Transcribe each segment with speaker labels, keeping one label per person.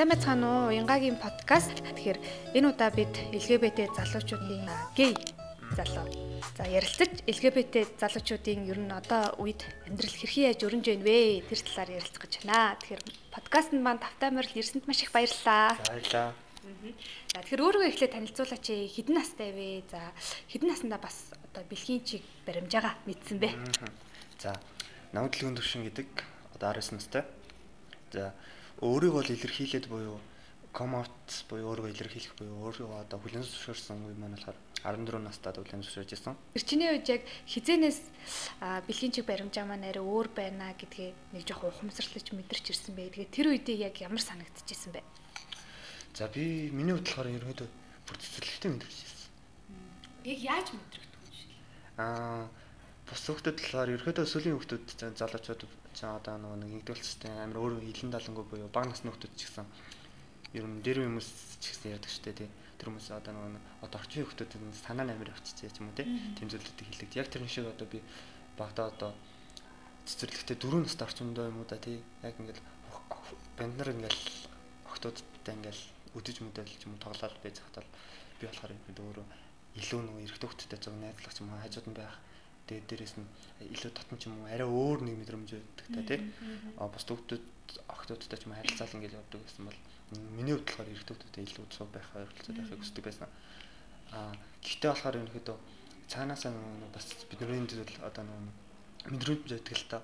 Speaker 1: сайн байцгаана уу? Янгагийн подкаст. Тэгэхээр энэ удаа бид LGBT залуучуудын гей залуу. За ярилцаж LGBT залуучуудын ер нь одоо үед амьдрал хэрхэн яаж өрнж байна вэ? Тэр талаар ярилцах гэж байна. Тэгэхээр подкастт маань тавтай морил ирсэнд маш их баярлалаа.
Speaker 2: Баярлалаа.
Speaker 1: За тэгэхээр өөрийгөө эхлээд танилцуулаач хэдэн настай вэ? За хэдэн наснда бас одоо бэлгийн чиг баримжаагаа мэдсэн бэ?
Speaker 2: За намд төлгөн төвшин гэдэг одоо 19 настай. За өөрийгөө бол илэрхийлээд буюу come out буюу өөрийгөө илэрхийлэх буюу өөрийгөө одоо хүлэн зөвшөөрсөн үе маань болохоор 14 настайд хүлэн зөвшөөрж исэн.
Speaker 1: Тэр чиний үед яг хизэнээс бэлгийн чиг баримжаа маань арай өөр байна гэдгээ нэг жоох ухамсарлаж мэдэрч ирсэн бэ. Тэгээ тэр үедээ яг ямар санагдчихсэн бэ?
Speaker 2: За би миний хувьд болохоор ерөнхийдөө бүр цэцэрлэгтэй мэдэрч ирсэн.
Speaker 1: Яг яаж мэдрэгдэх юм шиг?
Speaker 2: Аа бус хүмүүсд болохоор ерөөдөө өсвөлийн хүмүүс залуучууд ч одоо нэг нэгдүүлцтэй амар өөр хилэн далангуй буюу баг насны хүмүүс ч гэсэн ер нь дэр хүмүүс ч гэсэн яадаг штэ тий. Тэр хүмүүс одоо нэг одоо орчин хүмүүс санаа намир авчижээ ч юм уу тий. Тийм зүйлүүдийг хэлдэг. Яг тэр шиг одоо би багтаа одоо цэцэрлэгтээ дөрөв настай орчиндөө юм уу да тий. Яг ингээл банд нар ингээл охтуудтай ингээл өдөж мөдөл ч юм тоглоод байж захтал би болохоор өөрөө илүү нөгөө эрэгтэй хүмүүстэй зөв найзлах юм уу хажууд нь байх тэгээд дээрэс нь илүү татан ч юм уу арай өөр нэг мэдрэмж өгдөг та тий. А бус төгтөд охтуудтай ч юм харилцаал ингээл явдаг гэсэн бол миний хувьд болохоор эрэгтүүдтэй илүү цуг байх ойролцоо байхыг хүсдэг байсан. А гэхдээ болохоор ерөнхийдөө цаанаасаа нөгөө бас бидний зүйл одоо нөгөө мэдрэмж өгдөг л та.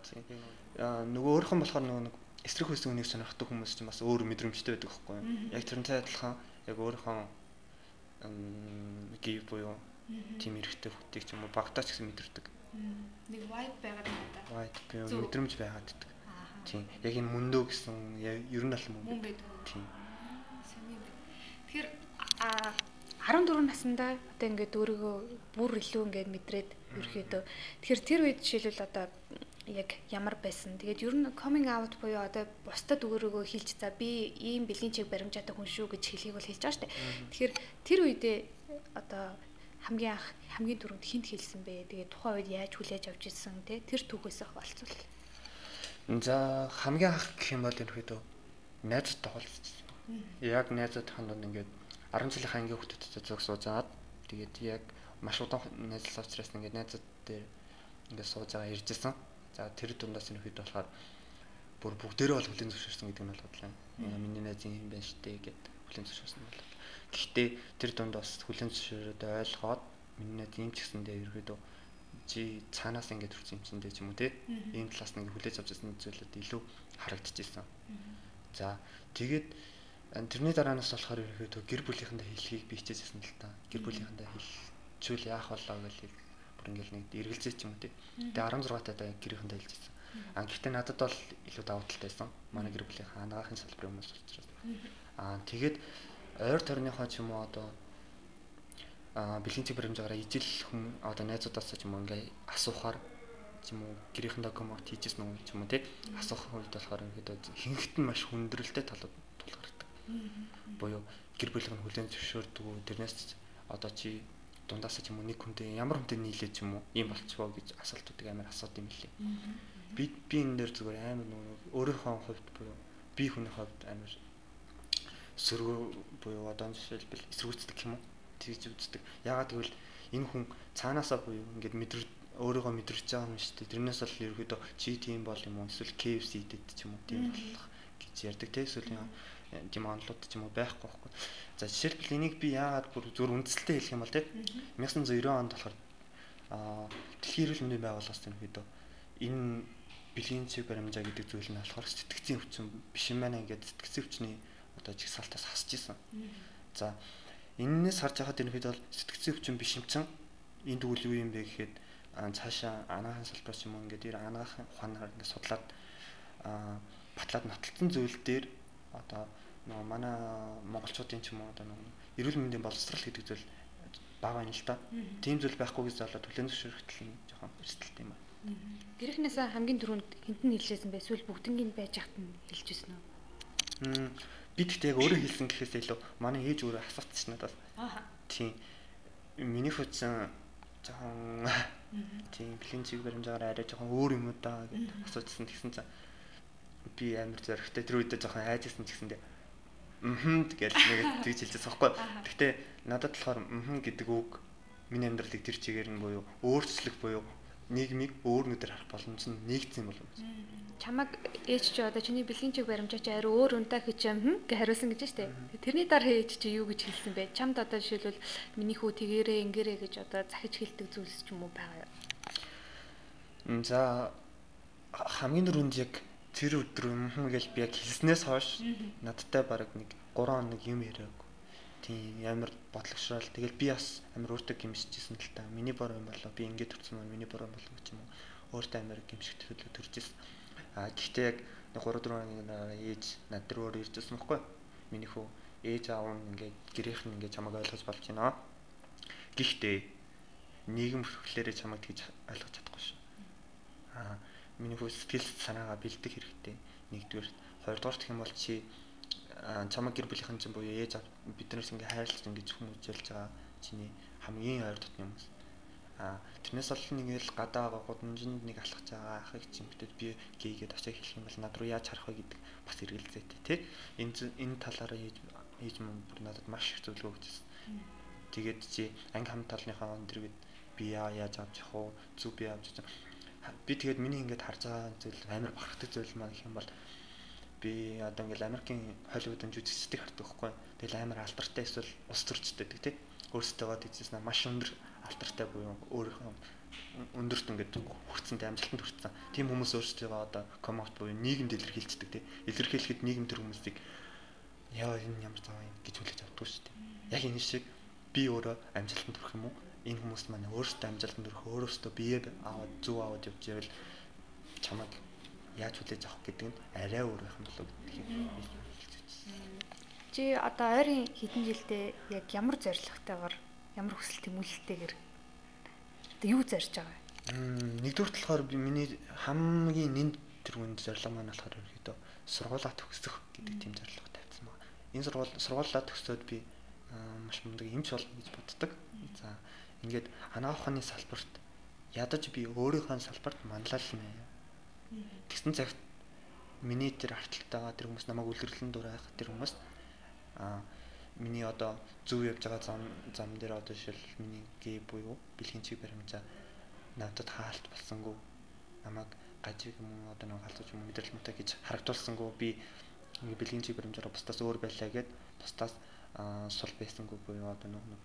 Speaker 2: Нөгөө өөрхөн болохоор нөгөө эсрэг хүйсэн үнийг сонирхдаг хүмүүс чинь бас өөр мэдрэмжтэй байдаг байхгүй юу? Яг тэрнтэй адилхан яг өөрийнхөө гів буюу тийм эрэхтэй хүүхдийг ч юм уу багтаач гэсэн мэдэрдэг
Speaker 1: нэг vibe байгаад байна да.
Speaker 2: Vibe би мэдрэмж байгаад байдаг. Тийм. Яг энэ мөндөө гэсэн ер нь аль
Speaker 1: мөн байдаг.
Speaker 2: Тийм.
Speaker 1: Тэгэхээр а 14 наснда одоо ингээд өөрийгөө бүр илүү ингээд мэдрээд ерөөдөө тэгэхээр тэр үед жишээлбэл одоо яг ямар байсан. Тэгээд ер нь coming out буюу одоо бусдад өөрийгөө хэлж за би ийм бэлгийн чиг баримжаатай хүн шүү гэж хэлхийг бол хэлж байгаа шүү дээ. Тэгэхээр тэр үедээ одоо хамгийн анх хамгийн түрүүнд хинт хэлсэн бэ? Тэгээ тухайн үед яаж хүлээж авч ирсэн те тэр түүхээс болцвол.
Speaker 2: За хамгийн анх гэх юм бол ерөөдөө найзтай холцсон. Яг найзад хандад ингээд 10 жилийн ангийн хүүхдэдтэй зөг суужаад тэгээд яг маш удаан найзлаа учраас ингээд найзад дээр ингээд сууж байгаа иржсэн. За тэр дундаас ерөөдөө болохоор бүр бүгдээрээ бол хүлэн зөвшөөрсөн гэдэг нь бол бодлоо. Миний найзын юм байна штэ гэд хүлэн зөвшөөрсөн бол. Гэхдээ тэр дунд бас хүлэн зөвшөөрөөд ойлгоод минийд ийм ч гэсэндээ ерөөдөө чи цаанаас ингэж төрсэн юм чинь дээ ч юм уу те ийм талаас нэг хүлээж авч ирсэн зүйлүүд илүү харагдчихсан. За тэгээд тэрний дараанаас болохоор ерөөдөө гэр бүлийнхэндээ хэлхийг би хичээжсэн л та. Гэр бүлийнхэндээ хэлчихвэл яах болоо гэж бүр ингээл нэг эргэлзээ ч юм уу те. Тэгээ 16 таа гэрийнхэндээ хэлчихсэн. А гэхдээ надад бол илүү давуу талтай байсан. Манай гэр бүлийнхэн анагаахын салбарын хүмүүс учраас. Аа тэгээд ойр тойрныхоо ч юм уу одоо бэлгийн цэг баримжаараа ижил хүн одоо найзуудаасаа ч юм уу ингээ асуухаар ч юм уу гэрийнхэндээ коммент хийжсэн үү ч юм уу тий асуух үед болохоор ингээд хинхт нь маш хүндрэлтэй талууд тулгардаг. Буюу гэр бүлийн хүлэн зөвшөөрдөг тэрнээс одоо чи дундаасаа ч юм уу нэг хүнтэй ямар хүнтэй нийлээ ч юм уу ийм болчихвоо гэж асуултуудыг амар асууд юм лээ. Би би энэ дээр зүгээр амар нөгөө өөрийнхөө хувьд буюу би хүний хувьд амар сөргөө буюу одоо жишээлбэл эсрүүцдэг юм уу? Тэгж үздэг. Ягаад гэвэл энэ хүн цаанаасаа буюу ингээд мэдэр өөрийгөө мэдрэж байгаа юм шүү дээ. Тэрнээс бол ерөөдөө чи тийм бол юм уу? Эсвэл KFC идэд ч юм уу? Тийм болох гэж ярьдаг те. Эсвэл тийм онлууд ч юм уу? Байхгүй байхгүй. За жишээлбэл энийг би яагаад бүр зөв үндсэлтэй хэлэх юм бол те. 1990 онд болохоор аа дэлхийн эрүүл мэндийн байгууллагаас ерөөдөө энэ бэлгийн цэг баримжаа гэдэг зүйл нь болохоор сэтгцийн өвчин биш юм байна ингээд сэтгцийн өвчний одоо жигсаалтаас хасж исэн. За Эннээс харж байхад ерөнхийдөө бол сэтгцийн өвчин биш юм чин энэ тэгвэл юу юм бэ гэхэд цаашаа анагаахын салбараас юм ингээд ир анагаахын ухаанаар ингээд судлаад батлаад нотолцсон зүйл дээр одоо нөгөө манай монголчуудын ч юм уу одоо нөгөө эрүүл мэндийн боловсрал гэдэг зүйл бага байна л да. Тийм зүйл байхгүй гэж залуу түлэн зөвшөөрөлтөл нь жоохон эрсдэлтэй юм байна.
Speaker 1: Гэрхнээс хамгийн түрүүнд хинтэн хэлжсэн бай эсвэл бүгднгийн байж хат нь хэлжсэн үү?
Speaker 2: Би тэгтээ яг өөрөө хэлсэн гэхээс илүү манай ээж өөрөө асууцсан надаас. Аа. Тийм. Миний хүчин жоохон тийм бэлэн чиг баримжаагаар арай жоохон өөр юм уу даа гэж асууцсан тэгсэн чинь би амар зөрөгтэй тэр үедээ жоохон айжсэн ч гэсэндээ мм гэж нэг тэгж хэлчихсэн байхгүй. Гэхдээ надад болохоор мм гэдэг үг миний амьдралыг тэр чигээр нь буюу өөрчлөх буюу нийгмийг өөр нүдээр харах боломж нь нэгдсэн юм болов.
Speaker 1: Чамаг ээж чи одоо чиний бэлгийн чиг баримжаач ари өөр унтаа хичэм хм гэж хариулсан гэж штэ. Тэрний дараа ээж чи юу гэж хэлсэн бэ? Чамд одоо жишээлбэл миний хүү тэгэрээ ингэрээ гэж одоо захиж хэлдэг зүйлс ч юм уу байгаа
Speaker 2: юу? За хамгийн түрүүнд яг тэр өдөр юм гэж би яг хэлснээс хойш надтай баг нэг 3 хоног юм яриаг тийм амар бодлогошрол тэгэл би бас амар өөртөө гимшижсэн л та. Миний бор юм болоо би ингэж төрсөн маань миний бор болов гэж юм уу? Өөртөө амар гимших төлөө төржсэн а гэхдээ яг 3 4 хоногийн ээж над дээр өөр иржсэн байхгүй? Миний хүү ээж аав нь ингээд гэрийнх нь ингээд чамайг ойлгож болж байна. Гэхдээ нийгэм хөрхлөөрөө чамайг тэгж ойлгож чадахгүй шүү. А миний хүү сэтгэл санаагаа бэлдэх хэрэгтэй. Нэгдүгээр хоёрдугаар гэх юм бол чи чамаг гэр бүлийнхэн чинь буюу ээж биднээс ингээ хайрлаж ингээ зөвхөн үзүүлж байгаа чиний хамгийн ойр дотны хүмүүс. А тэрнээс олон ингээл гадаа гудамжинд нэг алхаж байгаа ахыг бидэд би гээгээд очиж хэлэх юм бол над руу яаж харах вэ гэдэг бас эргэлзээтэй тий. Энэ энэ талаараа хийж хийж мөн бүр надад маш их зөвлөгөө өгсөн. Тэгээд чи анги хам талныхаа өндөргөд би яа яаж авч явах уу зүг би авч явах. Би тэгээд миний ингээд харж байгаа зүйл амар бахархдаг зүйл маань гэх юм бол би одоо ингээл Америкийн Холливуудын жүжигчдийг хардаг байхгүй. Тэгэл амар алтартай эсвэл ус төрчтэй тий. Өөрсдөө тийжсэн маш өндөр алтартай буюу өөрийнхөө өндөрт ингээд хүрцэнтэй амжилтанд хүрсэн. Тийм хүмүүс өөрсдөө одоо коммент буюу нийгэмд илэрхийлцдэг тий. Илэрхийлэхэд нийгэм төр хүмүүсийг яа энэ ямар зав юм гэж хүлээж авдаг шүү дээ. Яг энэ шиг би өөрөө амжилтанд хүрэх юм уу? Энэ хүмүүс маань өөрсдөө амжилтанд хүрэх өөрөөсөө бие аваад зүв аваад явж ивэл чамайг яаж хүлээж авах гэдэг нь арай өөр байх юм болов гэдгийг
Speaker 1: Чи одоо ойрын хэдэн жилдээ яг ямар зорилготойгоор ямар хүсэл тэмүүлэлтэйгээр одоо юу зорж байгаа
Speaker 2: вэ? Нэгдүгээр талаар би миний хамгийн нэн тэргүүнд зорилго маань болохоор ерөөдөө сургуулаа төгсөх гэдэг тийм зорилго тавьсан байна. Энэ сургууль сургуулаа төгсөөд би маш мундаг эмч болно гэж боддог. За ингээд анагаахны салбарт ядаж би өөрийнхөө салбарт манлайлна Тэгсэн цагт миний тэр арталтайгаа тэр хүмүүс намайг үлгэрлэн дурайх тэр хүмүүс аа миний одоо зөв явж байгаа зам зам дээр одоо жишээл миний гээ буюу бэлгийн чиг баримжаа надад хаалт болсонгүй намайг гажиг юм одоо нэг галзууч юм мэдрэл мөтэй гэж харагдуулсангүй би ингээ бэлгийн чиг баримжаараа бусдаас өөр байлаа гэд бусдаас сул байсангүй буюу одоо нэг нэг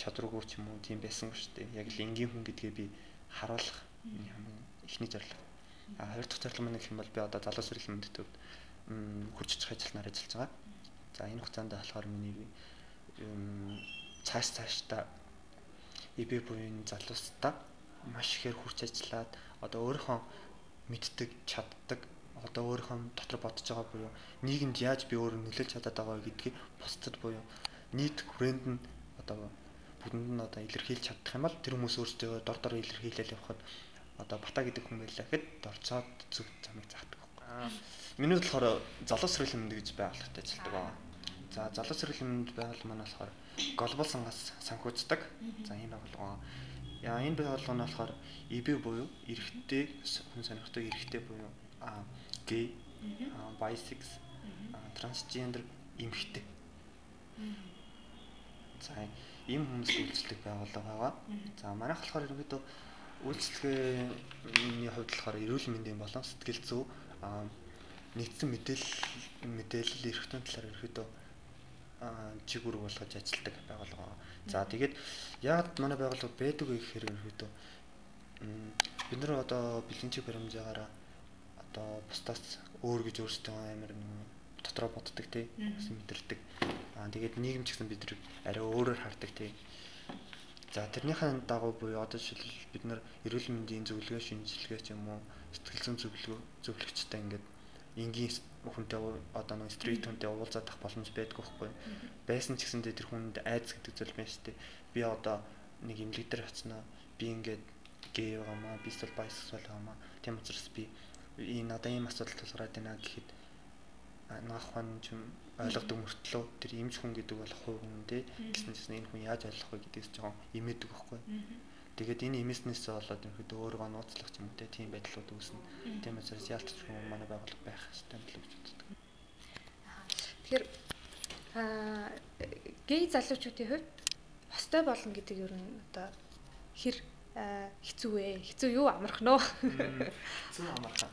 Speaker 2: чадваргүй ч юм уу тийм байсангүй шүү дээ. Яг л энгийн хүн гэдгээ би харуулах хамгийн ихний зорилго хоёр дахь зорилго маань гэх юм бол би одоо залуу сэрэл мөндөд хурж чих ажилтнаар ажиллаж байгаа. За энэ хугацаанд болохоор миний цааш цаашдаа ИБ буюу залуустаа маш ихээр хурц ажиллаад одоо өөрийнхөө мэддэг, чаддаг одоо өөрийнхөө дотор бодож байгаа буюу нийгэмд яаж би өөрөө нөлөөлж чадаад байгаа гэдгийг бусдад буюу нийт хүрээнд нь одоо бүхэнд нь одоо илэрхийлж чадах юм бол тэр хүмүүс өөрсдөө дор дор илэрхийлэл явахад одоо бата гэдэг хүн байлаа гэхэд дорцоод зүг замыг заахдаг байхгүй. Миний болохоор залуу сэрэл юмд гэж байгууллагад ажилладаг байна. За залуу сэрэл юмд байгууллага маань болохоор глобал сангаас санхүүждэг. За энэ байгууллага яа энэ байгууллага нь болохоор EB буюу эрэгтэй хүн сонирхдаг эрэгтэй буюу а гей bisexual трансгендер эмэгтэй. За ийм хүмүүст үйлчлдэг байгууллага байгаа. За манайх болохоор ерөнхийдөө үйлчлэгээний хувьд болохоор эрүүл мэндийн болон сэтгэл зүй нэгдсэн мэдээлэл мэдээлэл эрхтэн талаар ерөөдөө чигүүр болгож ажилладаг байгууллага. За тэгээд яг манай байгууллага байдаг вэ гэхээр ерөөдөө бид нар одоо бэлгийн чиг баримжаагаараа одоо бусдаас өөр гэж өөрсдөө амар дотроо боддог тий мэдэрдэг. Аа тэгээд нийгэм ч гэсэн бид нар арай өөрөөр хардаг тий За тэрнийхэн дагуу буюу одоо жишээл бид нар эрүүл мэндийн зөвлөгөө шинжилгээ ч юм уу сэтгэл зүйн зөвлөгөө зөвлөгчтэй ингээд энгийн хүнтэй одоо нэг стрит хүнтэй уулзах боломж байдаг байхгүй. Байсан ч гэсэндээ тэр хүнд айдас гэдэг зүйл байна шүү дээ. Би одоо нэг имлэг дээр очсноо би ингээд гей байгаамаа, би эсвэл байсексуал байгаамаа. Тийм учраас би энэ надад ийм асуудал тулгараад байна гэхэд анаах хүн ч ойлгодог мөртлөө тэр имж хүн гэдэг бол хувь хүн те гэсэн чинь энэ хүн яаж ойлгох вэ гэдгээс жоохон имээдэг байхгүй. Тэгээд энэ имэснээс болоод ерөөд өөрөө нууцлах юм те тийм байдлууд үүснэ. Тийм учраас яалтч хүн манай байгууллага байх хэрэгтэй болов гэж боддог.
Speaker 1: Тэгэхээр Аа гей залуучуудын хувьд хостой болно гэдэг ер нь одоо хэр хэцүү вэ? Хэцүү юу амарх нөө?
Speaker 2: Хэцүү амархан.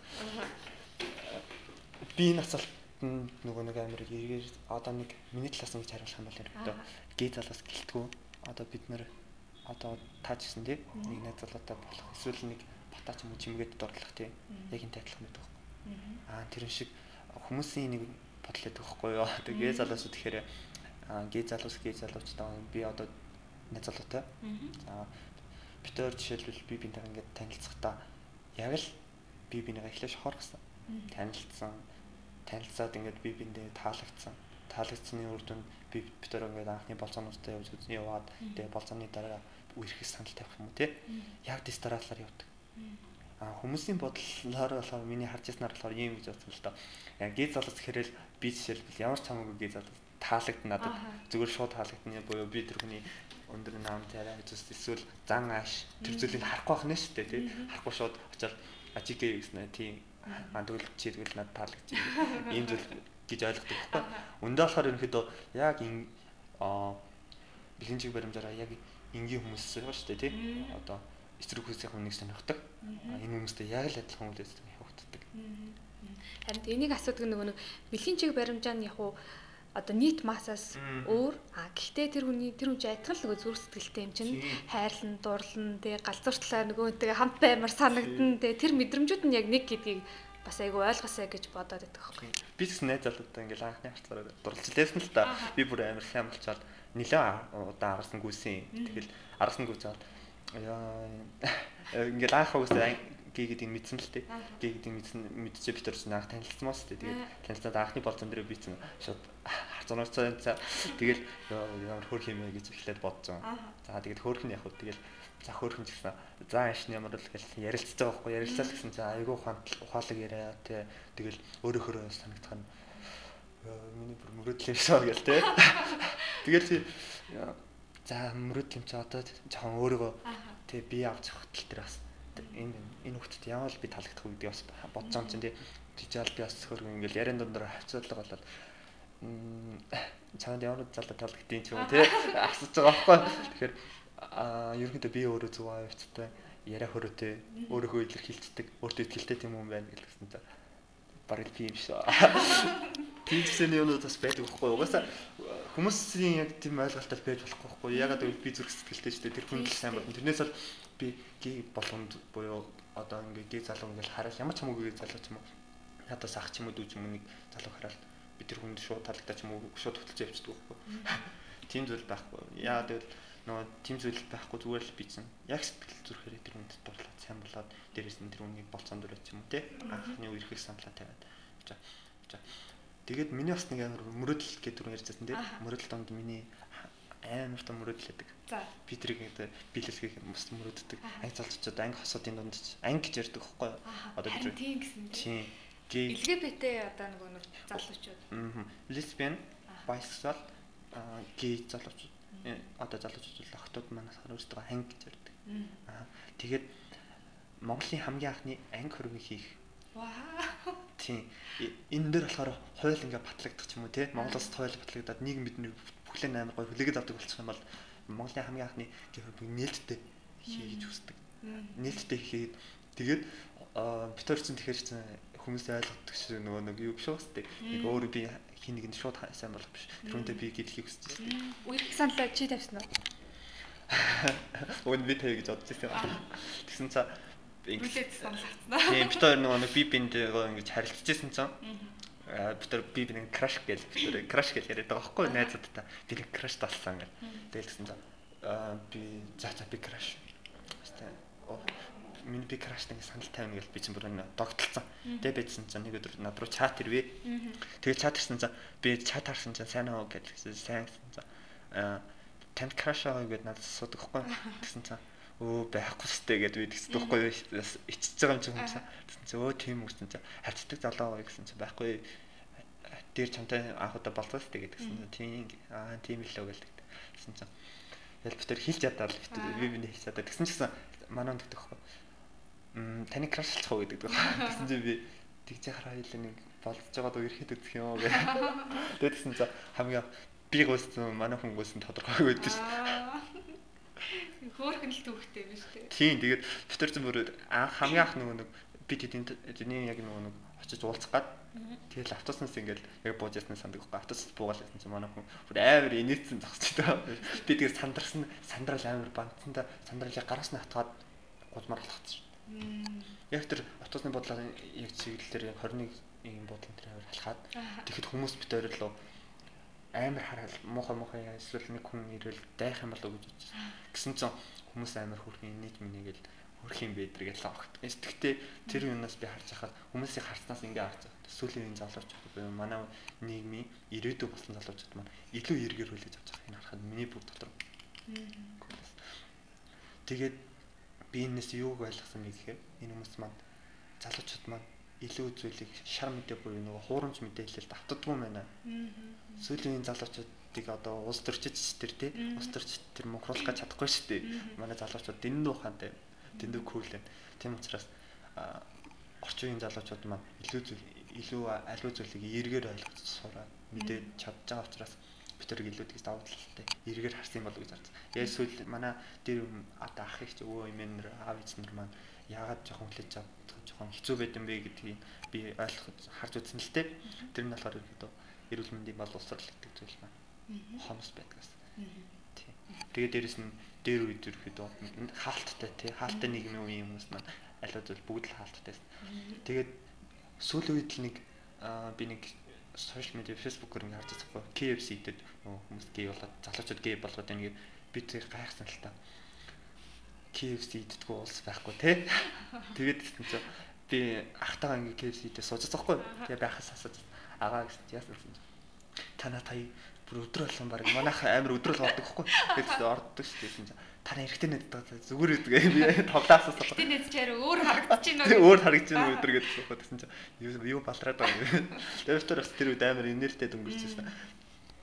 Speaker 2: Би энэ асуулт нөгөө нэг амир эргээр одоо нэг миний талаас нь гэж хариулах юм бол ерөөдөө гей залуус гэлтгүү. Одоо бид нэр одоо тааж гисэн тий нэг найз залуутай болох эсвэл нэг батаач юм чимгээд дурлах тий яг энэ тайлах мэт байхгүй. Аа тэр шиг хүмүүсийн нэг бодол өгөх байхгүй юу. Тэгээ залуусууд тэгэхээр гээ залуус гээ залуучтай би одоо найз залуутай. За битээр жишээлбэл би бинтэйг ингээд танилцахдаа яг л би бинийгээ эхлэж шохоор гасан. Танилцсан. Танилцаад ингээд би биндээ таалагдсан. Таалагдсны үр дүнд би битээр ингээд анхны болцоонуудтай явж яваад тэгээ болцооны дараа үерхэх санал тавих юм уу те. Яг дистаралаар явдаг. А хүмүүсийн бодлоор болохоор миний харж ирснээр болохоор ийм гэж бодсон л доо. Яг гээ залуус гэхэрэл би жишээлбэл ямар ч хамаагүй гээ залуус таалагдана надад. Зүгээр шууд таалагдана буюу би тэр хүний өндөр нам царай гэж эсвэл зан ааш тэр зүйлийг харахгүй байх нь шүү дээ тий харахгүй шууд очиад ажигээ гэснэ тий а тэгвэл чи тэгвэл надад таалагдчих ийм зүйл гэж ойлгодог байхгүй. Өндөө болохоор ерөнхийдөө яг энэ а бэлэн чиг баримжаараа яг энгийн хүмүүс байгаа шүү дээ тий. Одоо эсрэг хүмүүсийн хүнийг сонирхдаг. Энэ хүмүүстэй яг л адилхан үйлс явагддаг.
Speaker 1: Харин энийг асуудаг нөгөө нэг бэлгийн чиг баримжаа нь яг уу одоо нийт массаас өөр. А гэхдээ тэр хүний тэр хүн чинь адилхан л нөгөө зүрх сэтгэлтэй юм чинь. Хайрлан дурлан тэгээ галзууртлаа нөгөөтэйгээ хамт баймар санагдан тэгээ тэр мэдрэмжүүд нь яг нэг гэдгийг бас айгу ойлгосоо гэж бодоод байдаг
Speaker 2: байхгүй. Би ч найз залуутай ингээл анхны харцаараа дурлж лээсэн л та. Би бүр амар хямлчаад нэлээ удаа аргасан гүйсэн. Тэгэл аргасан гүйцээд Яа ингээд анх уусаа гээ гэдэг мэдсэн л тээ. Гээ гэдэг мэдсэн мэдчихээ битэр чинь анх танилцсан маа шүү дээ. Тэгээд танилцаад анхны болцон дээр би чинь шууд харцуунаарцаа за тэгэл ямар хөр хэмээ гэж эхлээд бодсон. За тэгээд хөөрх нь яг хөө тэгэл за хөөрх нь гэсэн. За ашны ямар л гэл ярилцаж байгаа байхгүй. Ярилцал гэсэн за айгүй ухаалаг яриа тий тэгэл өөрөөхөө санагдах нь миний бүр мөрөдлөө шоо гэл тий. Тэгэл за мөрөд юм чи одоо жоохон өөрийгөө тий би авч тал дээр бас энэ энэ хүүхдэд ямар би таалагдах вэ гэдэг бас бодож байгаа юм чинь тий тийчаал би бас хөргөн ингээл яриан дундаар хавцуулга болоод чамд ямар залуу таалагдтiin ч юм уу тий асууж байгаа байхгүй тэгэхээр а ерөнхийдөө би өөрөө зөв авьцтай яриа хөрөөтэй өөрийнхөө илэрхийлцдэг өөртөө ихтэй тийм юм байна гэсэн та бараг тийм шүү. Тиймсэний юмуд бас байдаг байхгүй? Угаасаа хүмүүсийн яг тийм ойлголтол байж болохгүй байхгүй? Ягаад гэвэл би зүрх сэтгэлтэй дээ. Тэр хүн л сайн болно. Тэрнээс бол би гээ болгонд буюу одоо ингээ гээ залуу ингээл хараад ямар ч хамаагүй залуу ч юм уу. Надаас ах ч юм уу дүү ч юм уу нэг залуу хараад би тэр хүнд шууд таалагдаж юм уу шууд хөтлөж явчихдаг байхгүй? Тийм зүйл байхгүй. Яагаад гэвэл нөгөө тийм зүйл байхгүй зүгээр л бичсэн. Яг сэтгэл зүрхээр тэр хүнд дурлаад сайн болоод дээрээс нь тэр хүнийг болцоонд өрөөч юм уу те. Анхны үерхэл саналаа тавиад. За. За. Тэгээд миний бас нэг амар мөрөдөл гэдэг түрүү ярьжсэн те. Мөрөдөл донд миний амар том мөрөдлөдөг. За. Би тэрийг одоо биелэлхийг бас мөрөддөг. Анги залчууд анги хосуудын дунд анги гэж ярьдаг байхгүй юу?
Speaker 1: Одоо би тийм гэсэн
Speaker 2: тийм.
Speaker 1: Гей. LGBT одоо нөгөө нэг залуучууд.
Speaker 2: Аа. Лесбиан, bisexual, гей залуучууд Э, одоо залуучууд бол охтууд манаас харуулдаг ханг гэж ярьдаг. Аа тэгээд Монголын хамгийн анхны анги хөрөгийг хийх. Вау. Тийм. Энэ дээр болохоор хууль ингээ батлагдах юм уу те? Монголоос хууль батлагдаад нийгэм бидний бүхлээ амар гой хүлээгээд авдаг болчих юм бол Монголын хамгийн анхны хөрөгийг нээлттэй хийж хүсдэг. Нээлттэй хийгээд тэгээд битэр чинь тэгэхэр чинь хүмүүс ойлгодог шиг нөгөө нэг юу биш үү? Нэг өөр би хин нэгэнд шууд сайн болох биш. Тэрүүндээ би гэдгийг хүсэж байна.
Speaker 1: Үеийг саналаа чи тавьсан уу?
Speaker 2: Өн би тавь гэж бодож байсан. Тэгсэн цаа
Speaker 1: Үлээд санал авцгаа.
Speaker 2: Тийм бид хоёр нөгөө би бинтэйгээ ингэж харилцажсэн цаа. Аа бид хоёр би биний краш гэж бид хоёр краш гэж яриад байгаа байхгүй найзуудтай. Би краш талсан гэл. Тэгэл тэгсэн цаа. Аа би за за би краш. Хэвээ миний би краш нэг санал тавина гэж би чинь бүр энэ догтлцсан. Тэгээ байжсан чинь нэг өдөр над руу чат ирвэ. Тэгээ чат ирсэн чинь би чат харсан чинь сайн аа гэж сайн гэсэн аа танд краш аа гэдээ надад асуудаг хгүй. Тэгсэн чинь өө байхгүй сте гэд би тэгсэн байхгүй иччихэж байгаа юм чинь хүмүүс. Тэгсэн чинь өө тийм үгсэн чинь харцдаг залуу аа гэсэн чинь байхгүй дээр чамтай анх удаа болцоо сте гэдгсэн тийм аа тийм л лөө гэлдэг. Тэгсэн чинь Ял битэр хилж ядаад л битэр би биний хийж чадаа. Тэгсэн чинь манаа нэгдэх байхгүй таны крашлах уу гэдэг. Тэгсэн чинь би тэгж хараа хэлээ нэг болцож байгааг ирэхэд үзэх юм уу гэх. Тэгээд гэсэн чинь хамгийн би гүйсэн манай хүн гүйсэн тодорхойгүй байдаг шүү.
Speaker 1: Хөөхөн л төвхтэй биш үү?
Speaker 2: Тийм тэгээд зэн бүр хамгийн анх нөгөө нэг бид эдийн яг нөгөө нэг очиж уулзах гад тэгэл автобуснаас ингээл яг бууж ясна сандаг байхгүй автобус буугаал ясна чи манай хүн бүр амар инээдсэн зогсож байгаа. Би тэгээд сандарсан сандрал амар бантсанда сандралыг гараас нь хатгаад гудмаар алхацсан. Яг тэр автобусны бодлоо яг чиглэлээр яг 21 ийм бодлон тэр аваар алхаад тэгэхэд хүмүүс бит ойрлоо амар хараад муухай муухай эсвэл нэг хүн ирэл дайх юм болов гэж бодсон. Гэсэн чинь хүмүүс амар хүрхэн нийт минийгээл хөрх юм бэдэр гэж логт. Гэхдээ тэр юунаас би харж байхад хүмүүсийг харснаас ингээ харж байгаа. Сүүлийн энэ залуучууд буюу манай нийгмийн ирээдүй болсон залуучууд маань илүү эргээр хүлээж авч байгаа энэ харахад миний бүх дотор. Тэгээд би энэс юуг ойлгосон нэг гэхээр энэ хүмүүс маань залуучууд маань илүү зүйлийг шар мэдээ буюу нөгөө хуурамч мэдээлэлд автдаггүй байна. Сүүлийн залуучуудыг одоо улс төрчид тэр тий улс төрчид тэр мөнхруулах гэж чадахгүй шүү дээ. Манай залуучууд дэндүү ухаантай дэндүү кул байна. Тийм учраас орчин үеийн залуучууд маань илүү зүйл илүү аливаа зүйлийг эргээр ойлгож сураад мэдээд чадж байгаа учраас бид тэр илүү тэгс давуу талтай эргээр харсан болов гэж харсан. Сүүл манай дээр одоо ах их өвөө эмээнэр аав эзнэр маань яагаад жоохон хүлээж авах жоохон хэцүү байд юм бэ гэдгийг би ойлгож харж үзсэн л дээ. Тэр нь болохоор ерөөдөө эрүүл мэндийн боловсрал гэдэг зүйл маань хомс байдгаас. Тэгээд дээрэс нь дээр үед ерөөдөө хаалттай тий хаалттай нийгмийн үеийн хүмүүс маань аливаа зүйл бүгд л хаалттайсэн. Тэгээд сүүлийн үед л нэг би нэг сошиал медиа фэйсбүүкээр ингэ харж байгаа KFC дээр хүмүүс гей болоод залуучууд гей болгоод ингэ би тэг гайхсан л та. KFC иддэггүй улс байхгүй те. Тэгээд гэсэн чинь би ахтайгаа ингээ KFC дээр сууж байгаа байхгүй. Тэгээ байхаас асууж агаа гэсэн яасан чинь танаа тая бүр өдрө болгон баг манайх амар өдрөл ордог байхгүй. Тэгээд ордог шүү дээ чинь танаа эргэтэй нэддэг зүгээр үдэг би тоглоосоо
Speaker 1: эргэтэй нэдчээр өөр харагдаж байна
Speaker 2: уу өөр харагдаж байна өдөр гэж бодсон гэсэн чинь юу балраад байгаа юм. Тэр бас тэр үед амар инерттэй дөнгөрчихсэн.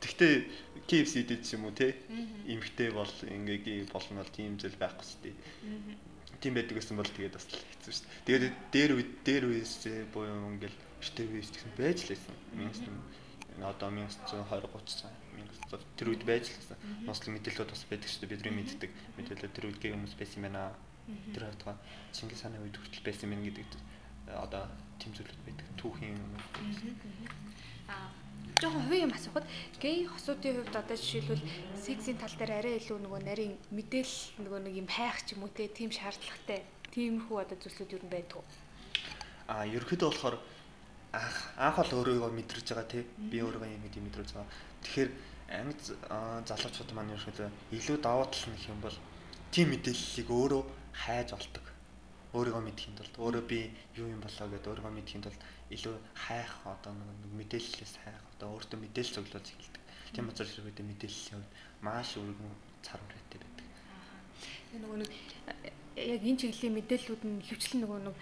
Speaker 2: Тэгтээ KFC ч юм уу те эмхтэй бол ингээ болно бол тийм зүйл байхгүй шүү дээ. Тийм байдаг гэсэн бол тэгээд бас хэцүү шүү дээ. Тэгээд дээр үе дээр үеэс буюу ингээл штэ үеэс гэсэн байж л байсан. Одоо 1920 30 1900 тэр үед байж л. Нослог мэдээлэлүүд бас байдаг шүү дээ. Бидний мэддэг мэдээлэл тэр гэх хүмүүс байсан юм байна. Тэр хатгаа Чингис хааны үед хүртэл байсан юм гэдэг одоо тийм зүйлүүд байдаг. Түүхийн юм.
Speaker 1: Аа жоохон хувийн юм асуухад гей хосуудын хувьд одоо жишээлбэл сексийн тал дээр арай илүү нөгөө нарийн мэдээлэл нөгөө нэг юм хайх ч юм уу те тийм шаардлагатай тиймэрхүү одоо зүйлсүүд юу байдаг вэ?
Speaker 2: А ерөөхдөө болохоор анх анх бол өөрийгөө мэдрэж байгаа те би өөрийгөө юм гэдэг мэдрэж байгаа. Тэгэхээр амьд залуучууд маань ерөөхдөө илүү даваа тал нөх юм бол тийм мэдээллийг өөрөө хайж олдог өөрийгөө мэдхийн тулд өөрөө би юу юм болоо гэдээ өөрийгөө мэдхийн тулд илүү хайх одоо нэг мэдээллээс хайх одоо өөртөө мэдээлэл цуглуулж эхэлдэг. Тийм учраас хэрвээ мэдээллийн хувьд маш өргөн цар хүрээтэй байдаг.
Speaker 1: Нөгөө нэг яг энэ чиглэлийн мэдээллүүд нь хөвчлэн нөгөө нэг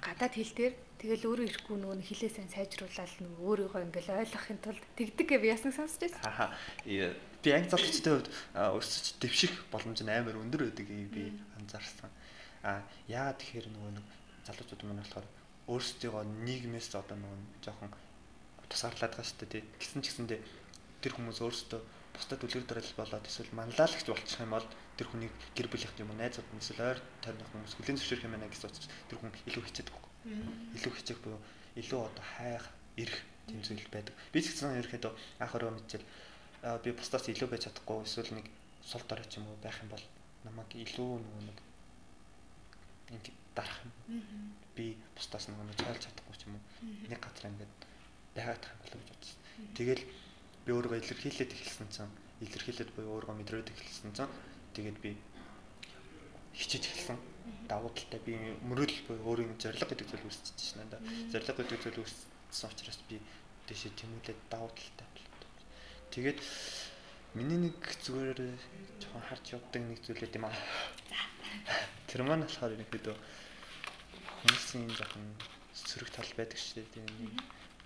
Speaker 1: гадаад хэл дээр тэгэл өөрөө ирэхгүй нөгөө хилээ сайн сайжруулаад нөгөө өөрийгөө ингээл ойлгохын тулд тэгдэг гэж би ясна сонсч байсан.
Speaker 2: Ахаа. Би анги залуучдын хувьд өсөж дэвших боломж нь амар өндөр байдаг би анзаарсан А яагаад тэгэхээр нөгөө нэг залуучууд маань болохоор өөрсдийгөө нийгмээс одоо нөгөө жоохон тусгаарлаад байгаа шүү дээ тий. Гисэн ч гэсэндээ тэр хүмүүс өөрсдөө бусдад үлгэр дуурал болоод эсвэл манлайлагч болчих юм бол тэр хүнийг гэр бүлийнх юм уу найзууд нь эсвэл ойр тойрны хүмүүс хүлэн зөвшөөрөх юм байна гэж бодчих. Тэр хүн илүү хичээдэг. Илүү хичээх буюу илүү одоо хайх, ирэх тийм зүйл байдаг. Би ч гэсэн ерөөхдөө анх ороо мэдчихэл би бусдаас илүү байж чадахгүй эсвэл нэг сул дорой ч юм уу байх юм бол намайг илүү нөгөө нэг ингэ дарах юм. Би бусдаас нэг цайлж чадахгүй ч юм уу. Нэг газар ингээд байгаад тах юм болов гэж бодсон. Тэгэл би өөрийгөө илэрхийлээд эхэлсэн чинь илэрхийлээд буюу өөрийгөө мэдрээд эхэлсэн чинь тэгээд би хичээж эхэлсэн. Давуу талтай би мөрөдөл буюу өөрийн зориг гэдэг зүйл үүсчихэж байна да. Зориг гэдэг зүйл үүссэн учраас би дэшээ тэмүүлээд давуу талтай болов. Тэгээд миний нэг зүгээр жоохон харж явдаг нэг зүйл юм аа. Тэр маань болохоор ерөнхийдөө хүмүүсийн жоохон сөрөг тал байдаг шүү дээ. Тийм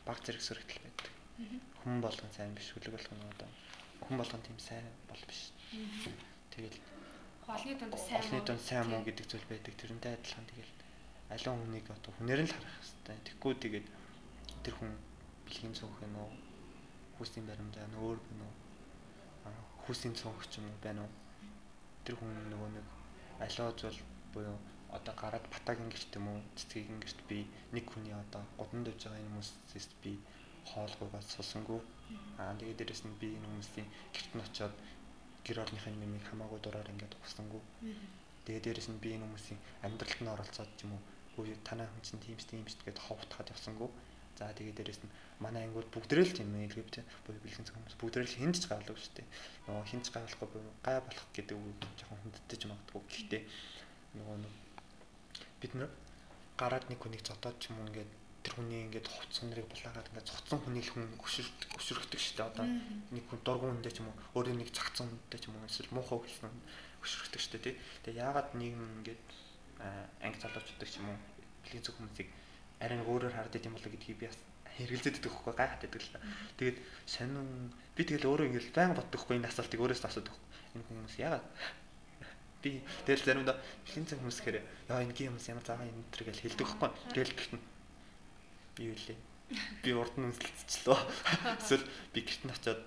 Speaker 2: баг зэрэг сөрөг тал байдаг. Хүн болгон сайн биш, хүлэг болгон одоо хүн болгон тийм сайн бол биш. Тэгэл
Speaker 1: холны дунд сайн
Speaker 2: холны дунд сайн муу гэдэг зүйл байдаг. Тэрнтэй адилхан тэгэл аливаа хүнийг одоо хүнээр нь л харах хэрэгтэй. Тэгэхгүй тэгээд тэр хүн бэлгийн цонх юм уу? Хүүсийн баримжаа нь өөр байна уу? Хүүсийн цонх ч юм уу байна уу? Тэр хүн нөгөө нэг аливаа зүйл буюу одоо гараад батагийн гэрт юм уу цэцгийн гэрт би нэг хүний одоо гудамд явж байгаа хүмүүсээс би хоолгойгоо сулсангүй. Аа тэгээд дээрэс нь би энэ хүмүүсийн гэрт нь очиод гэр орныхын нэмийг хамаагүй дураар ингээд угсангүй тэгээд дээрэс нь би энэ хүмүүсийн амьдралд нь оролцоод ч юм уу үгүй танай хүн чинь тийм тийм шүү гэдээ ховтхад явсангүй. За тэгээд дээрэс нь манай ангиуд бүгдрэл тийм LGBT буюу бэлгийн хүмүүс бүгдрэл хинд ч гавлаг шүү дээ. Нөгөө хинд ч гавлахгүй буюу гай болох гэдэг үг жоохон хүндэтэж магадгүй. Гэхдээ нөгөө бид нар гараад нэг хүнийг зодоод ч юм уу ингээд тэр хүний ингээд хувцсан нарыг булаагаад ингээд цогцсон хүний л хүн өшөрт өшөрөгдөг шүү дээ. Одоо нэг хүн дургуун хүндээ ч юм уу өөрөө нэг цагцсан хүндээ ч юм уу эсвэл муухай хэлсэн өшөрөгдөг шүү дээ тий. Тэгээ яагаад нийгэм ингээд анги залуучууддаг ч юм уу бэлгийн зөв хүмүүсийг арай өөрөөр харддаг юм болоо гэдгийг би бас хэрэгэлзээд идэх хөхгүй гайхаад байдаг л. Тэгээд сонин би тэгэл өөрөө ингээл байн боддог хөхгүй энэ асуултыг өөрөөс асуудаг. Энэ хүмүүс яагаад би тэгэл заримдаа бэлгийн цаг хүмүүс гэхээр яа энэ хүмүүс ямар цагаан энэ төр гэж хэлдэг хөхгүй. Тэгэл гэхдээ би юу лээ. Би урд нь үнсэлцчлөө. Эсвэл би гэрт нь очиод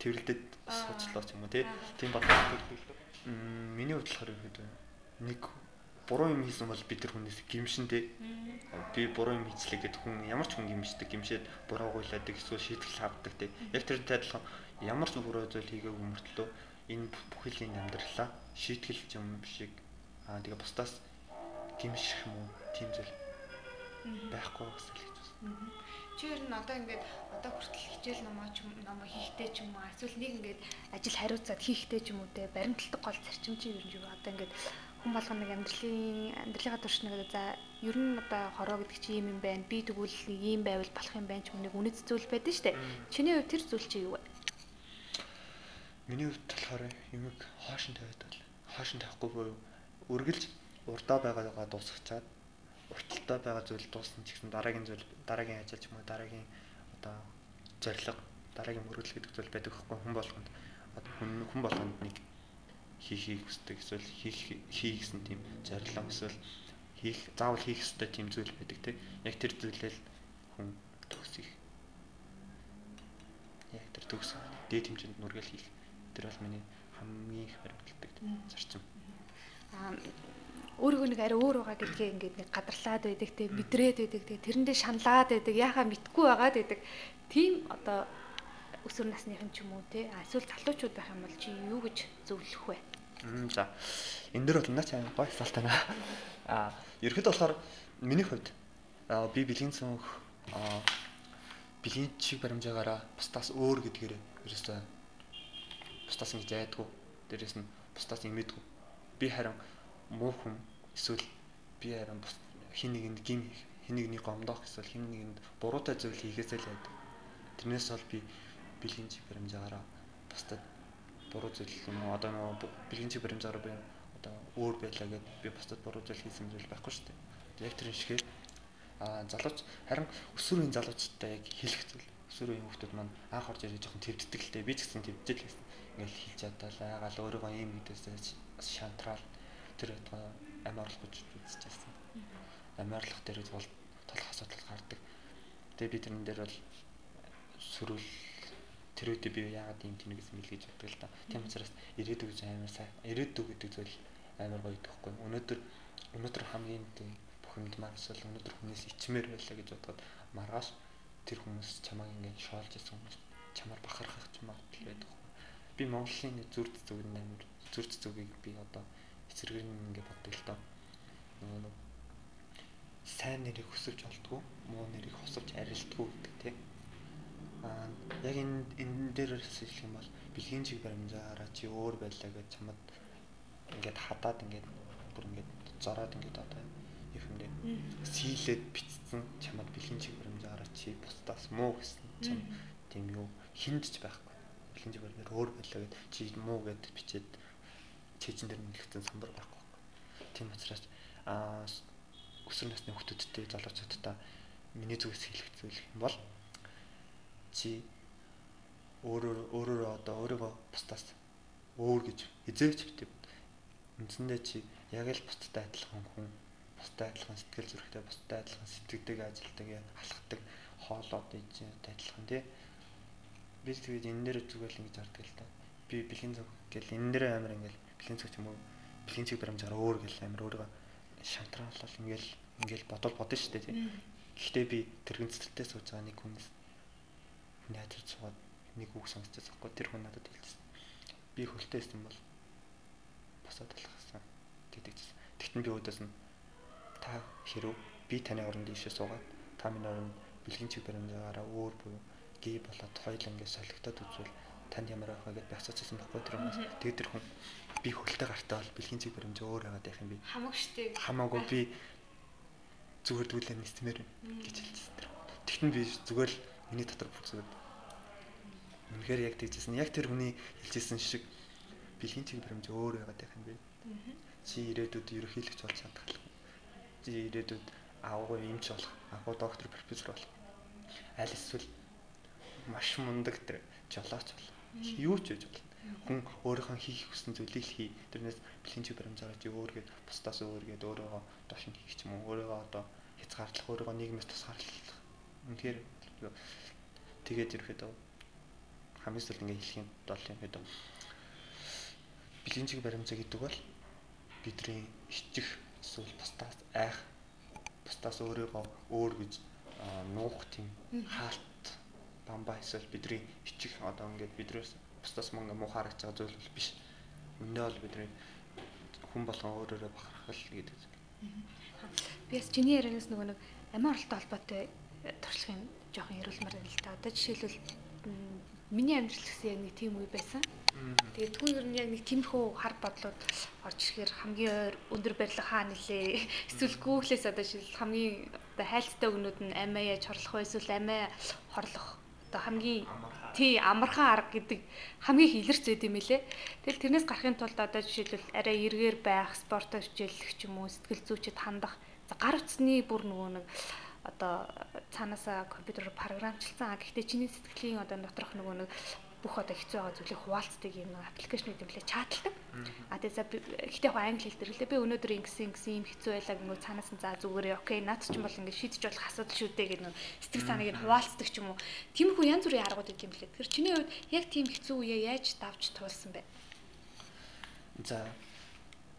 Speaker 2: тэрэлдэд суучлаа ч юм уу тийм бодлоо. Миний бодлохоор нэг буруу юм хийсэн бол бид тэр хүнээс гимшинтэй би буруу юм хийчлээ гэд хүн ямар ч хүн гимшдэг гимшээд буруу гуйлаадаг эсвэл шийтгэл хавдаг те яг тэрнтэй адилхан ямар ч буруу зүйл хийгээгүй мөртлөө энэ бүхэл энэ амьдралаа шийтгэл юм шиг аа тэгээ бусдаас гимших юм уу? Тийм зүйл байхгүй гэсэн л гэж байна.
Speaker 1: Чи ер нь одоо ингээд одоо хүртэл хичээл номоо ч номоо хийхтэй ч юм уу эсвэл нэг ингээд ажил хариуцаад хийхтэй ч юм уу те баримталдаг гол зарчим чи ер нь юу одоо ингээд хүн болгоно нэг амьдралын амьдралынхаа турш нэг за ер нь одоо хороо гэдэг чи юм юм байна. Би тэгвэл нэг юм байвал болох юм байна ч юм нэг үнэт зүйл байдаг дээ. Чиний хувьд тэр зүйл чи юу вэ?
Speaker 2: Миний хувьд болохоор юмэг хоошин тавиад бол хоошин тавихгүй буюу үргэлж урдаа байгаагаа дуусгачаад урталтай байгаа зүйл дуусна ч гэсэн дараагийн зүйл дараагийн ажил ч юм уу дараагийн одоо зорилго дараагийн мөрөдөл гэдэг зүйл байдаг хөхгүй хүн болгонд. Хүн хүн болгонд нэг хийхийг хүсдэг эсвэл хийх хий гэсэн тийм зорилго эсвэл хийх заавал хийх ёстой тийм зүйл байдаг тийм яг тэр зүйлэл хүн төгсөх. Яг тэр төгс дээд хэмжээнд нүргэл хийх. Тэр бол миний хамгийн их баримталдаг зарчим.
Speaker 1: Аа өөрийгөө нэг арай өөр байгаа гэдгээ ингээд нэг гадарлаад байдаг те мэдрээд байдаг те тэрэндээ шаналаад байдаг яхаа мэдгүй байгаад байдаг тийм одоо өсвөр насныхан ч юм уу те эсвэл залуучууд байх юм бол чи юу гэж зөвлөх вэ?
Speaker 2: За энэ дөр бол наач аяа гоё асуулт байна. Аа ерхэд болохоор миний хувьд би бэлгийн цонх бэлгийн чиг баримжаагаараа бусдаас өөр гэдгээр ерөөсөө бусдаас ингэж айдгүй. Дээрээс нь бусдаас имэдгүй. Би харин муу хүн эсвэл би харин хин нэгэнд гим хин нэгний гомдох эсвэл хин нэгэнд буруутай зүйл хийхээсээ л байдаг. Тэрнээс бол би бэлгийн чиг баримжаагаараа бусдад буруу зүйл юм одоо нөгөө бэлгийн чиг баримжаараа би одоо өөр байлаа гэд би бусдад буруу зүйл хийсэн зүйл байхгүй шүү дээ. Яг тэр шигээ а залууч харин өсвөрийн залуучтай яг хэлэх зүйл өсвөрийн хүмүүс маань анх орж ирээд жоохон твддэг л дээ би ч гэсэн твдэж л байсан. Ингээл хэлж чадвал айгаал өөрийгөө юм гэдээс шантраал тэр одоо амиарлах гэж үзчихсэн. Амиарлах дээр бол толох асуудал гардаг. Тэгээ би тэрэн дээр бол сөрүүл тэр үедээ би яагаад юм тийм гэсэн мэл гэж боддог л да. Тийм учраас ирээдүг гэж амар сайн. Ирээдүг гэдэг зүйл амар гоё гэхгүй. Өнөөдөр өнөөдөр хамгийн тийм бүх юмд марсал өнөөдөр хүнээс ичмээр байлаа гэж бодоход маргааш тэр хүмүүс чамайг ингээд шоолж исэн хүмүүс чамаар бахархах ч магадгүй байдаг. Би Монголын зүрд зүгэн амар зүрд зүгийг би одоо эсэргээр нь ингээд боддог л доо. Нөгөө сайн нэрийг хөсөж олдгоо, муу нэрийг хосовж арилдгоо гэдэг тийм Аа яг энэ энэ дээр хэлэх юм бол бэлгийн чиг баримжаараа чи өөр байлаа гэж чамд ингээд хадаад ингээд бүр ингээд зороод ингээд одоо юмдээ сийлээд битсэн чамд бэлгийн чиг баримжаараа чи бусдаас муу гэсэн чам тийм юу хиндж байхгүй. Бэлгийн чиг баримжаар өөр байлаа гэд чи муу гэд бичээд чийжэн дээр нэлгдсэн самбар байхгүй. Тийм учраас аа өсвөр насны хүүхдүүдтэй залуучуудтай миний зүгээс хэлэх зүйл юм бол чи өөрөөр өөрөөр одоо өөрийгөө бусдаас өөр гэж эзээч битээ. Үндсэндээ чи яг л бусдад адилхан хүн, бусдад адилхан сэтгэл зүрэхтэй, бусдад адилхан сэтгэдэг, ажилдаг, алхдаг, хоолоод ээж адилхан тий. Би тэгээд энэ нэр зүгээр л ингэж арддаг л та. Би бэлгийн цаг гэл энэ нэр амар ингээл бэлгийн цаг ч юм уу бэлгийн цаг баримжаар өөр гэл амар өөрийгөө шантраалал ингээл ингээл бодол бодно шүү дээ тий. Гэхдээ би тэрхэн цэцэлтэй сууж байгаа нэг хүнээс найзад суугаад нэг үг сонсчихсан байхгүй тэр хүн надад хэлсэн. Би хөлтэй байсан бол босоод талхсан гэдэгчсэн. Тэгтэн би өөдөөс нь та хэрв би таны оронд ийшээ суугаад та миний оронд бэлгийн чиг баримжаагаараа өөр буюу гээ болоод хоёул ингэ солигдоод үзвэл танд ямар байх вэ гэдээ асуучихсан байхгүй тэр хүмүүс. Тэр хүн би хөлтэй гартаа бол бэлгийн чиг баримжаа өөр байгаад байх юм би.
Speaker 1: Хамаагүй штеп.
Speaker 2: Хамаагүй би зүгээр дүүлээ нисмээр гэж хэлсэн тэр. Тэгтэн би зүгээр л миний дотор бүх зүгээр. Үнэхээр яг тэгжсэн. Яг тэр хүний хэлжсэн шиг бэлгийн чиг баримжаа өөр байгаад байх юм би. Чи ирээдүйд ерөнхийлөгч болж чадах. Чи ирээдүйд агуу эмч болох, агуу доктор, профессор болох. Аль эсвэл маш мундаг тэр жолооч болох. Юу ч хийж болно. Хүн өөрийнхөө хийх хүссэн зүйлийг хий. Тэрнээс бэлгийн чиг баримжаараа чи өөргээд бусдаас өөргээд өөрийгөө доош нь хийх юм уу, өөрийгөө одоо хязгаарлах, өөрийгөө нийгмээс тусгаарлах. Үнэхээр тэгээд ирэхэд хамгийн сүүлд ингээ хэлэх юм бол юм гэдэг. Бэлгийн чиг баримцаа гэдэг бол бидний ичих эсвэл бусдаас айх бусдаас өөрийгөө өөр гэж нуух тийм хаалт бамбаа эсвэл бидний ичих одоо ингээд бидрээс бусдаас мөнгө муу харагч байгаа зүйл биш. Үндэ бол бидний хүн болгон өөрөөрөө бахархал гэдэг.
Speaker 1: Би бас чиний ярианаас нөгөө нэг амин оролттой холбоотой туршлагын жоохон ярилмаар байна л да. Одоо жишээлбэл миний амьдрал гэсэн яг нэг тийм үе байсан. Тэгээд түүн ер нь яг нэг тиймэрхүү хар бодлоод орж ирэхээр хамгийн өндөр барилга хаа нэлээ. Эсвэл Google-с одоо шил хамгийн одоо хайлттай өгнүүд нь амиа яаж хорлох вэ? Эсвэл амиа хорлох одоо хамгийн тий амархан арга гэдэг хамгийн хилэрч байд юм лээ. Тэгэл тэрнээс гарахын тулд одоо жишээлбэл арай эргээр байх, спортоо хичээллэх ч юм уу, сэтгэл зүйчэд хандах. Гар утасны бүр нөгөө нэг одоо цаанаасаа компьютероор програмчлсан. Гэхдээ чиний сэтгэлийн одоо доторх нөгөө нэг бүх одоо хэцүү байгаа зүйлийг хуваалцдаг юм нэг аппликейшнүүд юм лээ чаталдаг. А тэгээ за гэхдээ яг англи хэл дэрлээ. Би өнөөдөр ингэсэн ингэсэн юм хэцүү байлаа гэнгээ цаанаас нь за зүгээрээ окей наад ч юм бол ингэ шийдэж болох асуудал шүү дээ гэх нэг сэтгэл санааг нь хуваалцдаг ч юм уу. Тиймэрхүү янз бүрийн аргууд идэм билээ. Тэгэхээр чиний хувьд яг тийм хэцүү үеэ яаж давж туулсан бэ?
Speaker 2: За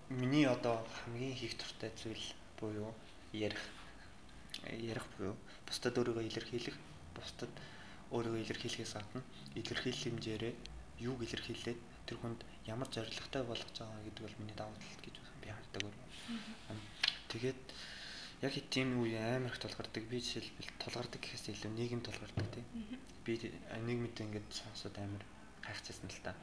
Speaker 2: миний одоо хамгийн хийх туртай зүйл буюу ярих ярих буюу бусдад өөрийгөө илэрхийлэх бусдад өөрийгөө илэрхийлэхээс гадна илэрхийлэл хэмжээрээ юуг илэрхийлээд тэр хүнд ямар зоригтой болгож байгаа гэдэг бол миний давуу тал гэж би хардаг өөр. Тэгээд яг тийм үе амар их тулгардаг. Би жишээлбэл тулгардаг гэхээс илүү нийгэм тулгардаг тийм. Би нийгмид ингээд сонсоод амар хайхчихсан л та.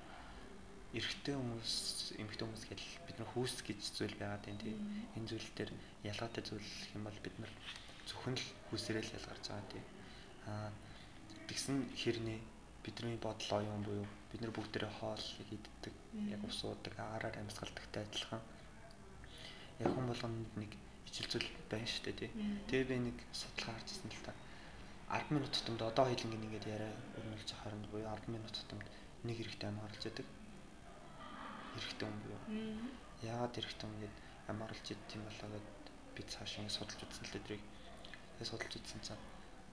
Speaker 2: Эрэгтэй хүмүүс, эмэгтэй хүмүүс гэдэг бид нар хүүс гэж зүйл байгаад байна тийм. Энэ зүйл дээр ялгаатай зүйл юм бол бид нар зөвхөн л хүүсээрээ л ялгарч байгаа тийм. Аа тэгсэн хэрнээ бидний бодол оюун буюу бид нар бүгдээрээ хоол иддэг, яг ус уудаг, агаараар амьсгалдагтай адилхан. Яг хүн болгонд нэг ижил зүйл байна шүү дээ тий. Тэгээ би нэг судалгаа харжсэн л та. 10 минут тутамд одоо хоёулангийн ингээд яриа өрнүүлж харна буюу 10 минут тутамд нэг хэрэгтэй ам оруулж яадаг. Хэрэгтэй хүн буюу. Яагаад хэрэгтэй хүн гээд ам оруулж яд тийм болоо гэд би цааш ингэ судалж үзсэн л дээ. Тэгээ судалж үзсэн цаа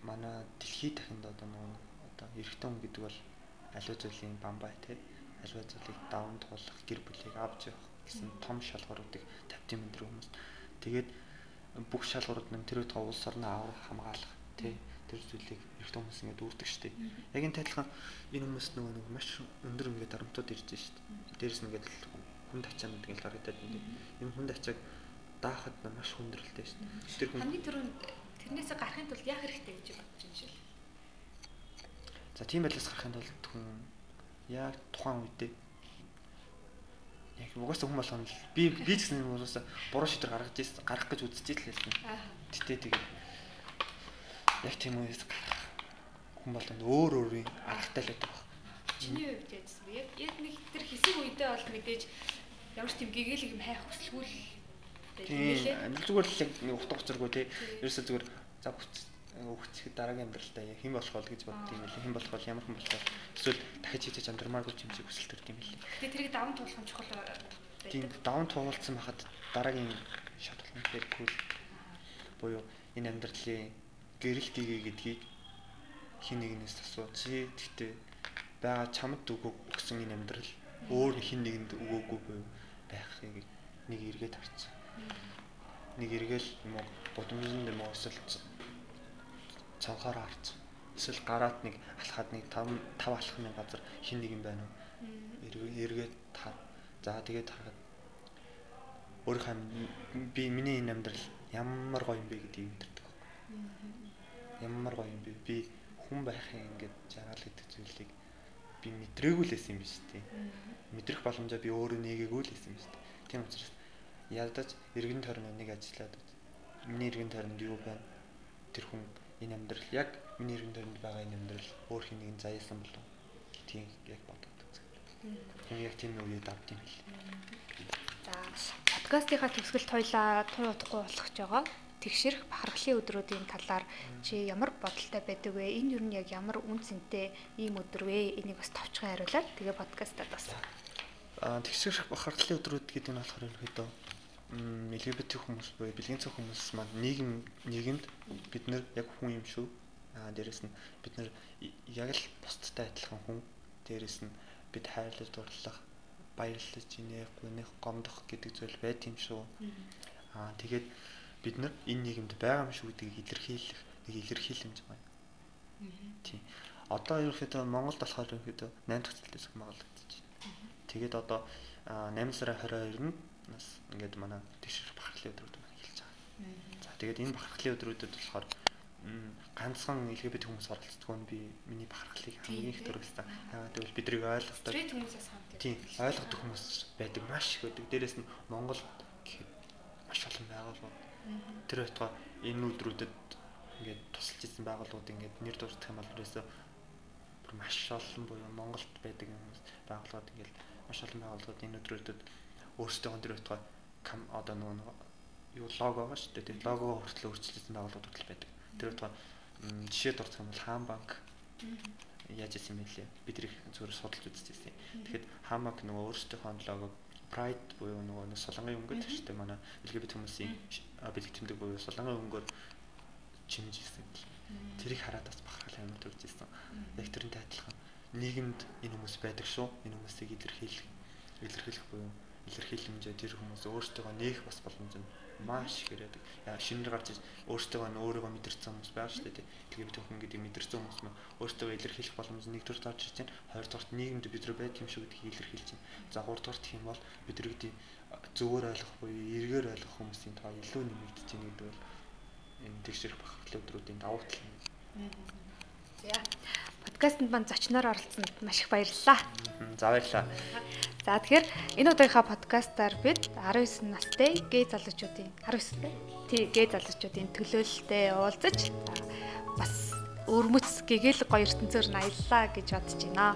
Speaker 2: манай дэлхийд дахинд одоо нөгөө одоо эрэгтэй хүн гэдэг бол аливаа зүйлийн бамбай те аливаа зүйлийг даван туулах гэр бүлийг авч явах гэсэн том шалгууруудыг тавьтын мэдрэг хүмүүс. Тэгээд бүх шалгуурууд нь тэр үед улс орноо аврах хамгаалах те тэр зүйлийг эрэгтэй хүмүүс ингээд үүрдэг штэ. Яг энэ тайлхан энэ хүмүүс нөгөө нэг маш өндөр ингээд дарамтууд ирж штэ. Дээрс нь ингээд хүн тачаан гэдэг л харагдаад байна. Энэ хүн тачааг даахад маш хүндрэлтэй штэ.
Speaker 1: Тэр хүн хамгийн түрүүнд Тэрнээсээ гарахын тулд яах хэрэгтэй гэж бодож юм шил.
Speaker 2: За тийм байлаас гарахын тулд хүн яг тухайн үедээ яг угаасаа хүн болгоно л би би ч гэсэн угаасаа буруу шийдвэр гаргаж ирсэн гарах гэж үзэж хэлсэн. Гэтэ тэгээ яг тийм үеэс гарах хүн болгоно өөр өөрийн аргатай л байдаг.
Speaker 1: Чиний хувьд яадсан бэ? Яг яг нэг тэр хэсэг үедээ бол мэдээж ямар ч тийм гэгээлэг юм хайх хүсэлгүй л
Speaker 2: Тийм зүгээр л нэг утга учиргүй тий. Ерөөсөө зүгээр за өгцөд дараагийн амьдралдаа хэн болох бол гэж бодд юм лээ. Хэн болох бол ямар хүн болох вэ? Эсвэл дахиж хийж амдрамааргүй юм шиг хүсэл төрд юм лээ.
Speaker 1: Тэгээ тэрийг даван туулах чухал байдаг.
Speaker 2: Тийм даван туулсан байхад дараагийн шат болох нь хэрэггүй буюу энэ амьдралын гэрэлтийгээ гэдгийг хин нэгнээс асуу. Чи гэхдээ байгаа чамд өгөө өгсөн энэ амьдрал өөр хин нэгэнд өгөөгүй буюу байхыг нэг эргээд харцсан. Нэг эргээл муу гудамжинд юм уу цанхаар харцсан. Эсвэл гараад нэг алхаад нэг 5 5 алхахны газар хин нэг юм байна уу? Эргээд таар. За тэгээд харахад өөрийнхөө би миний энэ амьдрал ямар гоё юм бэ гэдгийг мэдэрдэг. Ямар гоё юм бэ? Би хүн байхын ингээд жаргал гэдэг зүйлийг би мэдрээгүй л байсан юм биш үү? Мэдрэх боломжоо би өөрөө нээгээгүй л байсан юм биш үү? Тийм учраас ядаж эргэн тойрны нэг ажиллаад миний эргэн тойронд юу байна? Тэр хүн энэ амьдрал яг миний эргэн тойронд байгаа энэ амьдрал өөр хин нэгэн заяасан болов гэдгийг яг бодоод үзсэн. Тэр яг тийм үед авд юм хэл.
Speaker 1: За подкастынхаа төгсгөлт хоёлаа тун удахгүй болгож байгаа. Тэгшэрх бахархлын өдрүүдийн талаар чи ямар бодолтой байдаг вэ? Энэ юу нь яг ямар үн цэнтэй ийм өдөр вэ? Энийг бас товчхон хариулаад тэгээ подкастад бас.
Speaker 2: Аа тэгшэрх бахархлын өдрүүд гэдэг нь болохоор ерөөдөө LGBT хүмүүс буюу бэлгийн цог хүмүүс маань нийгэм нийгэмд бид нэр яг хүн юм шүү. Аа дээрэс нь бид нэр яг л бусдтай адилхан хүн. Дээрэс нь бид хайрлаж дурлах, баярлаж инех, гүнэх, гомдох гэдэг зүйл байт юм шүү. Аа тэгээд бид нар энэ нийгэмд байгаа юм шүү гэдгийг илэрхийлэх нэг илэрхийлэмж байна. Тийм. Одоо ерөөхдөө Монголд болохоор ерөөхдөө 8 дахь цэлтээс Монгол гэж. Тэгээд одоо 8 сарын 22-нд нас ингээд манай тэгшэр бахархлын өдрүүд маань эхэлж байгаа. За тэгээд энэ бахархлын өдрүүдэд болохоор ганцхан LGBT хүмүүс оролцдог нь би миний бахархлыг хамгийн их төрөлсөн. Яагаад гэвэл бидрийг ойлгодог.
Speaker 1: Стрит хүмүүсээс хамт.
Speaker 2: Тийм, ойлгодог хүмүүс байдаг маш их байдаг. Дээрээс нь Монгол гэхэд маш олон байгууллагууд. Тэр байтугай энэ өдрүүдэд ингээд тусалж ирсэн байгууллагууд ингээд нэр дурдах юм бол ерөөсөө маш олон буюу Монголд байдаг байгууллагууд ингээд маш олон байгууллагууд энэ өдрүүдэд өөрсдөө өндөр байтугай одоо нөгөө юу лого байгаа шүү дээ. Тэгээд лого хүртэл өөрчлөлтсөн байгууллагууд хүртэл байдаг. Тэр байтугай жишээ дурдах юм бол хаан банк яаж исэн мэлээ бид их зүгээр судалж үзчихсэн. Тэгэхэд хаан банк нөгөө өөрсдийнхөө логог Pride буюу нөгөө нэг солонгын өнгөд шүү дээ манай LGBT хүмүүсийн бэлэг тэмдэг буюу солонгын өнгөөр чимж ирсэн. Тэрийг хараад бас бахархал амар төрж ирсэн. Яг тэрнтэй адилхан нийгэмд энэ хүмүүс байдаг шүү. Энэ хүмүүсийг илэрхийлэх илэрхийлэх буюу илэрхийлэмжээ тэр хүмүүс өөртөө нээх бас боломж нь маш их яриад. Яа шинээр гарч өөртөө нь өөрийгөө мэдэрсэн хүмүүс байгаа шүү дээ. Тэгээ бид хүн гэдэг мэдэрсэн хүмүүс нь өөртөө илэрхийлэх боломж нэгдүгээр гарч ирж байна. Хоёрдугаар нийгэмд бид нар байт юм шүү гэдгийг илэрхийлж байна. За гуравдугаар гэх юм бол бид нар зөвөр ойлгох буюу эргээр ойлгох хүмүүсийн тоо илүү нэмэгдэж байна гэдэг бол энэ тэгшэрх бахархлын өдрүүдийн давуу тал юм.
Speaker 1: За подкастт мань зочноор оролцсонд маш их баярлалаа.
Speaker 2: За баярлалаа.
Speaker 1: За тэгэхээр энэ удаагийнхаа подкастаар бид 19 настай гей залуучуудын 19 тий гей залуучуудын төлөөлөлтөд уулзаж бас өрмөц гэгэл гоё ертөнцөөр аяллаа гэж бодож байна.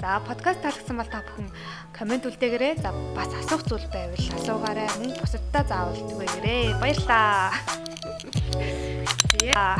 Speaker 1: За подкаст таалагдсан бол та бүхэн комент үлдээгээрэй. За бас асуух зүйл байвал асуугаарай. Мөн бусадтай заавал түгээгээрэй. Баярлалаа. Yeah.